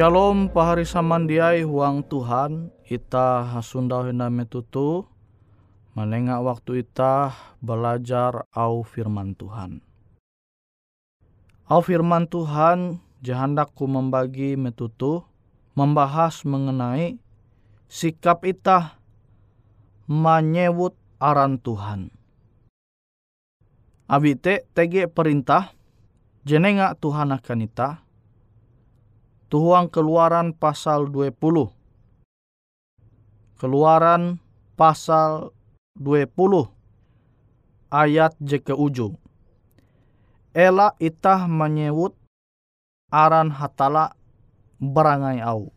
Shalom pahari samandiai huang Tuhan ita hasundau hina metutu menengah waktu ita belajar au firman Tuhan. Au firman Tuhan jahandaku membagi metutu membahas mengenai sikap ita menyebut aran Tuhan. Abite tege perintah jenenga Tuhan akan ita Tuhuang keluaran pasal 20. Keluaran pasal 20 ayat je ke ujung. Ela itah menyebut aran hatala berangai au.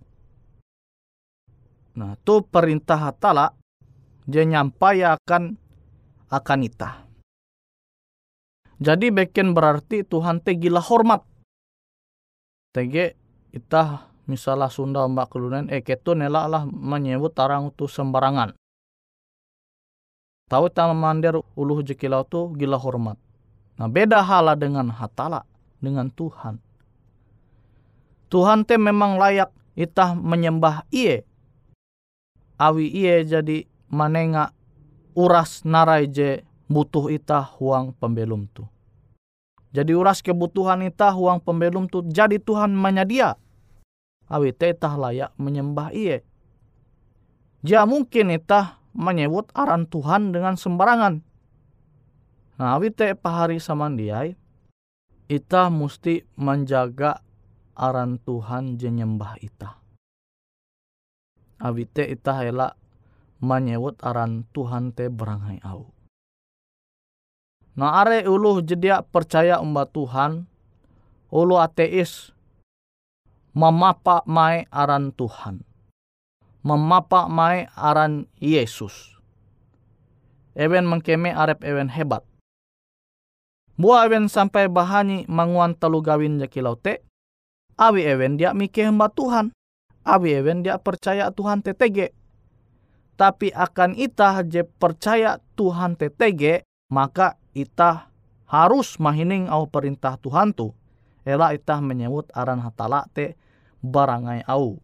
Nah, tu perintah hatala dia nyampai akan akan itah. Jadi beken berarti Tuhan te gila hormat. Tege itah misalnya Sunda mbak kelunen eh ketu nela lah menyebut tarang tu sembarangan. Tahu tak mandir uluh jekilau tu gila hormat. Nah beda hala dengan hatala dengan Tuhan. Tuhan te memang layak itah menyembah iye. Awi iye jadi manenga uras narai je butuh itah huang pembelum tu. Jadi uras kebutuhan itah huang pembelum tu jadi Tuhan menyedia awi tetah layak menyembah iye. Jia mungkin itah menyebut aran Tuhan dengan sembarangan. Nah awi te pahari samandiai, ita mesti menjaga aran Tuhan jenyembah ita. Awi te ita hela menyebut aran Tuhan te berangai au. Nah are uluh jedia percaya umba Tuhan, ulu ateis memapa mai aran Tuhan. Memapa mai aran Yesus. Ewen mengkeme arep ewen hebat. Buah ewen sampai bahani manguan telu gawin jakilau te. Awi ewen dia mikir hamba Tuhan. Awi ewen dia percaya Tuhan tetege. Tapi akan itah je percaya Tuhan tetege, maka itah harus mahining au perintah Tuhan tu. Ela itah menyebut aran hatala te barangai au.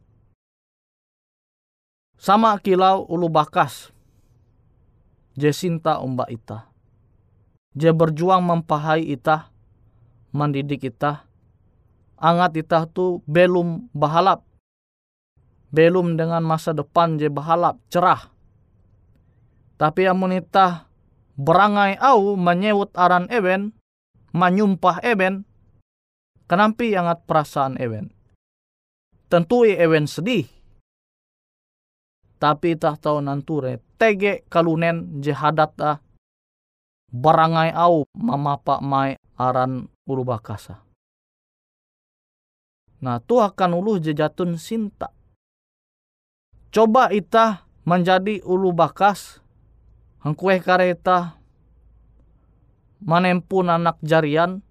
Sama kilau ulu bakas. Je sinta umba ita. Je berjuang mempahai ita. Mendidik ita. Angat ita tu belum bahalap. Belum dengan masa depan je bahalap cerah. Tapi amun ita berangai au menyewut aran ewen. Menyumpah ewen. Kenampi angat perasaan ewen tentu ewen sedih. Tapi tah tahu nanture tege kalunen jehadat ah barangai au mamapa mai aran ulu bakasa. Nah tu akan ulu jejatun sinta. Coba ita menjadi ulu bakas hangkue kareta manempun anak jarian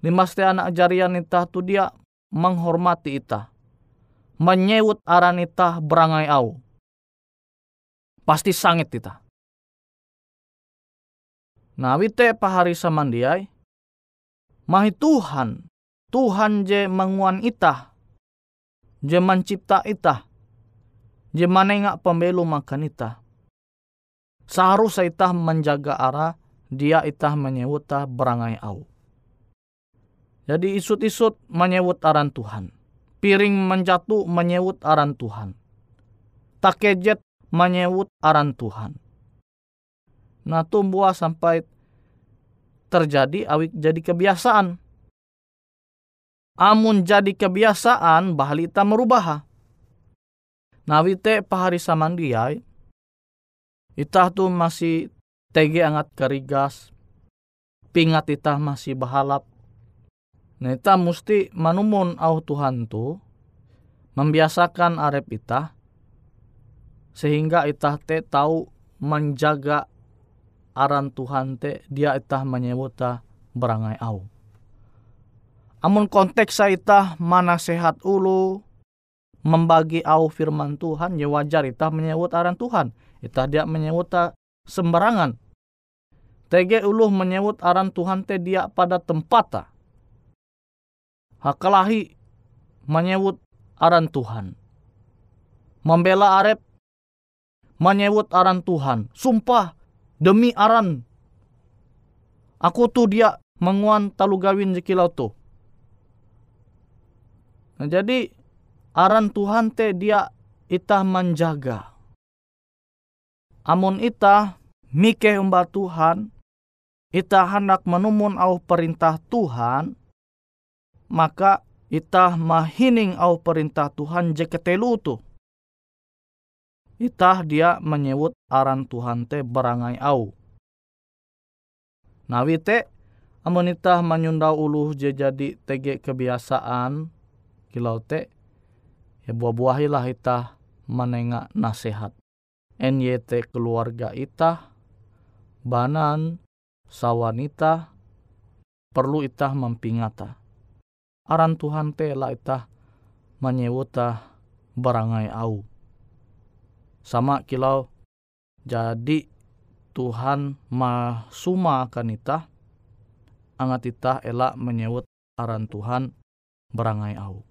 limaste anak jarian ita tu dia menghormati ita menyewut aranita berangai au. Pasti sangit kita. Nah wite pahari samandiai. Mahi Tuhan. Tuhan je menguan itah. Je mencipta itah. Je manengak pembelu makan itah. Seharusnya itah menjaga arah. Dia itah menyewuta berangai au. Jadi isut-isut menyewut aran Tuhan piring menjatuh menyewut aran Tuhan. Takejet menyewut aran Tuhan. Nah tumbuh sampai terjadi awik jadi kebiasaan. Amun jadi kebiasaan bahalita merubah. Nawite pahari samandiai. Itah tu masih tege angat kerigas. Pingat itah masih bahalap Nah, kita mesti manumun au Tuhan tu membiasakan arep ita sehingga ita te tahu menjaga aran Tuhan te dia ita menyebutah berangai au. Amun konteks ita mana sehat ulu membagi au firman Tuhan ya wajar ita menyebut aran Tuhan. Ita dia menyebut sembarangan. Tege ulu menyebut aran Tuhan te dia pada tempatah hakalahi menyebut aran Tuhan. Membela arep menyewut aran Tuhan. Sumpah demi aran. Aku tuh dia menguan talu gawin jekilau tuh. Nah, jadi aran Tuhan te dia itah menjaga. Amun itah mikeh umba Tuhan, itah hendak menumun au perintah Tuhan, maka itah mahining au perintah Tuhan jeketelu tuh itah dia menyebut aran Tuhan te berangai au. Nawi te amun itah menyundau uluh je jadi tege kebiasaan kilau te ya buah-buahilah itah menengak nasihat. NYT keluarga itah banan sawanita perlu itah mempingata. Aran Tuhan te lah itah menyewuta berangai au sama kilau jadi Tuhan ma suma akan ita angat ita elak menyebut aran Tuhan berangai au.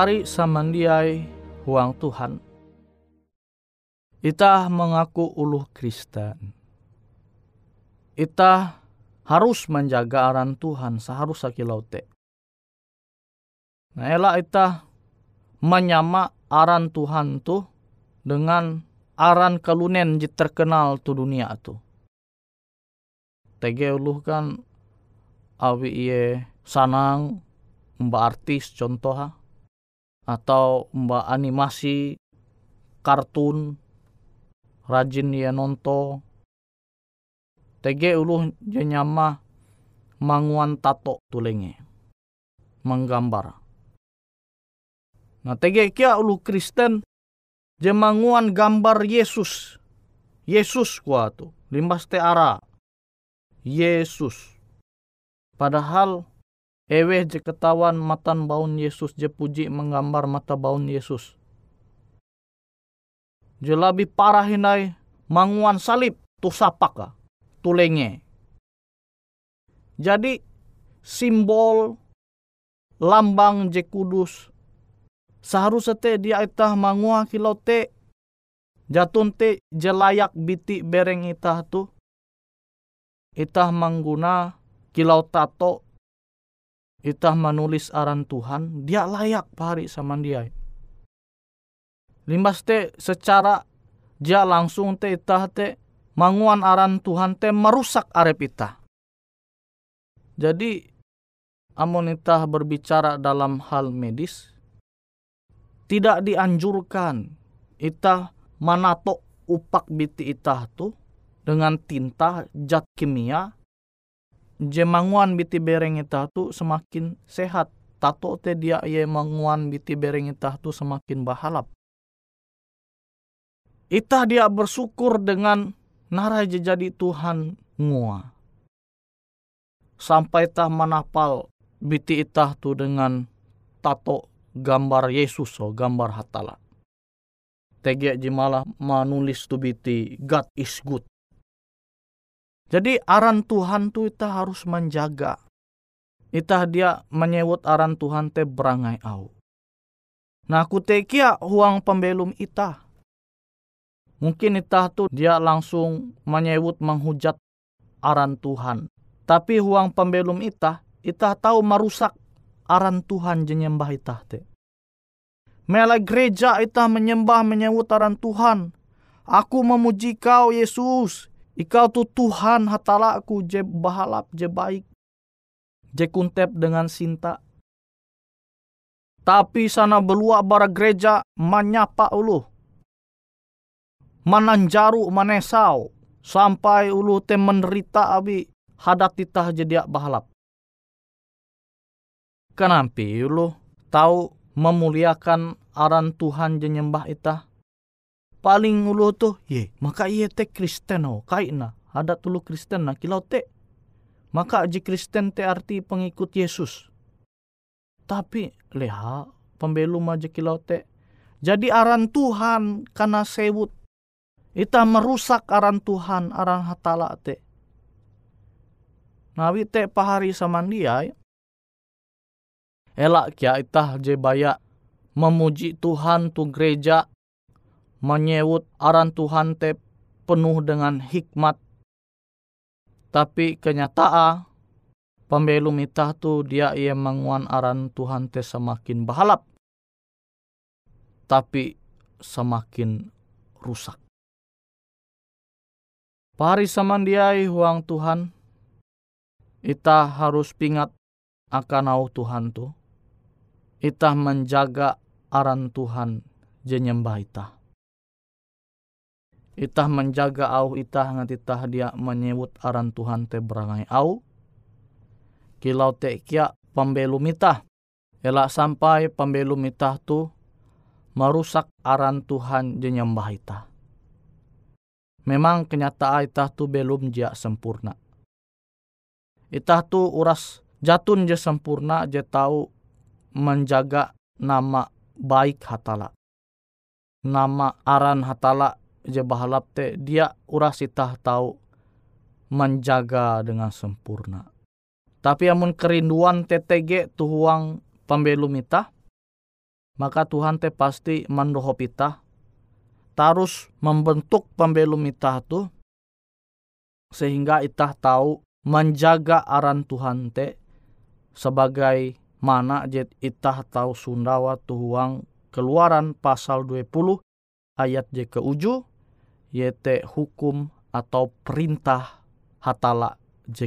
Pahari samandiai huang Tuhan. Ita mengaku uluh Kristen. Ita harus menjaga aran Tuhan seharus sakilau te. Nah elak ita menyama aran Tuhan tu dengan aran kalunen jit terkenal tu dunia tu. Tege uluh kan awi iye sanang mbak artis contoh ha atau mbak animasi kartun rajin ya nonto tege ulu jenyama manguan tato tulenge menggambar. Nah tege kia ulu Kristen jemanguan gambar Yesus. Yesus kuat tu limbas te ara. Yesus. Padahal Ewe je ketawan matan baun Yesus je puji menggambar mata baun Yesus. Je lebih parah hinai manguan salib tu sapaka tu lenge. Jadi simbol lambang je kudus seharusnya te dia itah mangua kilau te jatun te jelayak biti bereng itah tu itah mangguna kilau tato itah menulis aran Tuhan, dia layak pari sama dia. Limbas te secara dia langsung te itah te manguan aran Tuhan te merusak arep itah. Jadi amun itah berbicara dalam hal medis, tidak dianjurkan itah manato upak biti itah tu dengan tinta zat kimia jemanguan biti bereng itah tu semakin sehat. Tato te dia ye manguan biti bereng itah tu semakin bahalap. Itah dia bersyukur dengan narai jadi Tuhan ngua. Sampai tah manapal biti itah tu dengan tato gambar Yesus o gambar hatala. Tege jimalah manulis tu biti God is good. Jadi aran Tuhan tu kita harus menjaga. Itah dia menyewut aran Tuhan te berangai au. Nah aku tekia huang pembelum itah. Mungkin itah tu dia langsung menyewut menghujat aran Tuhan. Tapi huang pembelum itah, itah tahu merusak aran Tuhan jenyembah itah te. Mela gereja itah menyembah menyewut aran Tuhan. Aku memuji kau Yesus. Ikau tu Tuhan hatala aku je bahalap je baik. Je kuntep dengan sinta. Tapi sana belua bara gereja menyapa ulu. Mananjaru manesau. Sampai ulu te menderita abi hadat titah jadi bahalap. Kenampi ulu tahu memuliakan aran Tuhan jenyembah itah paling ulu tu ye maka iye te Kristen oh kaina ada tulu Kristen na kilau te. Maka aji Kristen te arti pengikut Yesus. Tapi leha pembelum aja kilau te. Jadi aran Tuhan karena sewut. Ita merusak aran Tuhan aran hatala te. Nawi te pahari samandiai elak kia itah je baya memuji Tuhan tu gereja menyewut aran Tuhan te penuh dengan hikmat. Tapi kenyataan pembelum itah tu dia ia menguan aran Tuhan te semakin bahalap. Tapi semakin rusak. Pari samandiai huang Tuhan, ita harus pingat akan au Tuhan tu. Ita menjaga aran Tuhan jenyembah itah itah menjaga au itah ngat itah dia menyebut aran Tuhan te berangai au. Kilau te kia pembelum itah elak sampai pembelum itah tu merusak aran Tuhan jenyembah itah. Memang kenyataan itah tu belum jia sempurna. Itah tu uras jatun je sempurna je tahu menjaga nama baik hatala. Nama aran hatala je bahalap te dia uras itah tahu menjaga dengan sempurna. Tapi amun kerinduan TTG tuhuang pembelum itah, maka Tuhan te pasti mandoho pita tarus membentuk pembelum itah tu sehingga itah tahu menjaga aran Tuhan te sebagai mana jet itah tahu sundawa tuhuang keluaran pasal 20 ayat je ke uju yete hukum atau perintah hatala je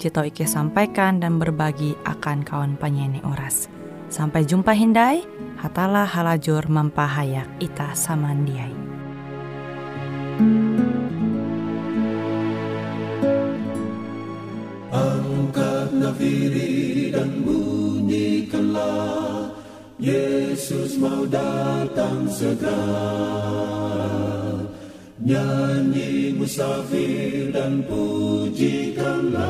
jito Ike sampaikan dan berbagi akan kawan penyanyi oras. Sampai jumpa Hindai, hatalah halajur mempahayak ita samandiai. Angkat nafiri dan bunyikanlah Yesus mau datang segera Nyanyi musafir dan pujikanlah.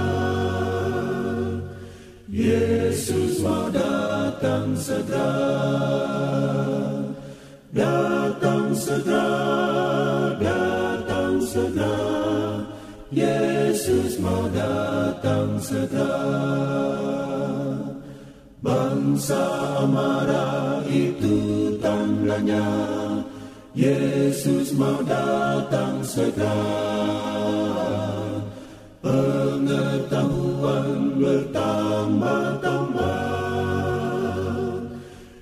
Yesus mau datang segera. Datang segera, datang segera. Yesus mau datang segera. Bangsa amarah itu tandanya Yesus mau datang segera. Pengetahuan bertambah-tambah.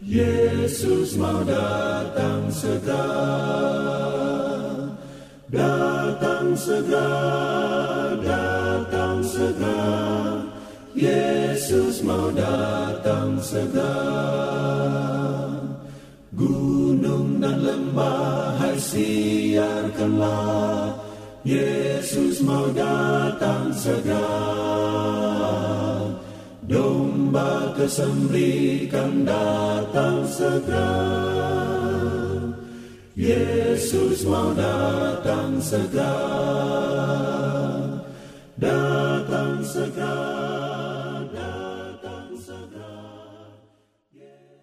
Yesus mau datang segera. Datang segera, datang segera. Yesus mau datang segera Gunung dan lembah hai siarkanlah. Yesus mau datang segera. Domba kesembelikan datang segera. Yesus mau datang segera. Datang segera